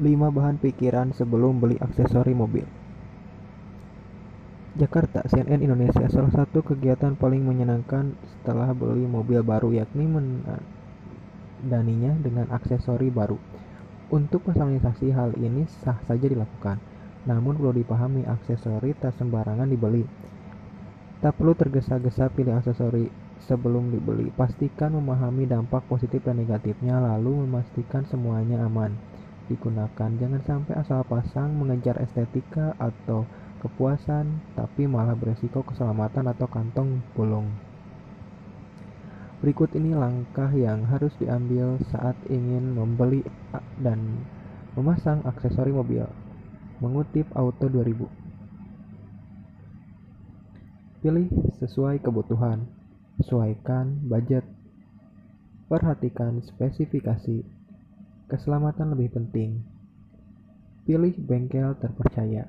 5 bahan pikiran sebelum beli aksesori mobil. Jakarta, CNN Indonesia salah satu kegiatan paling menyenangkan setelah beli mobil baru yakni mendaninya dengan aksesori baru. Untuk personalisasi hal ini sah saja dilakukan. Namun perlu dipahami aksesori tak sembarangan dibeli. Tak perlu tergesa-gesa pilih aksesori sebelum dibeli. Pastikan memahami dampak positif dan negatifnya lalu memastikan semuanya aman digunakan. Jangan sampai asal pasang mengejar estetika atau kepuasan tapi malah beresiko keselamatan atau kantong bolong. Berikut ini langkah yang harus diambil saat ingin membeli dan memasang aksesori mobil. Mengutip Auto 2000. Pilih sesuai kebutuhan. Sesuaikan budget. Perhatikan spesifikasi Keselamatan lebih penting. Pilih bengkel terpercaya.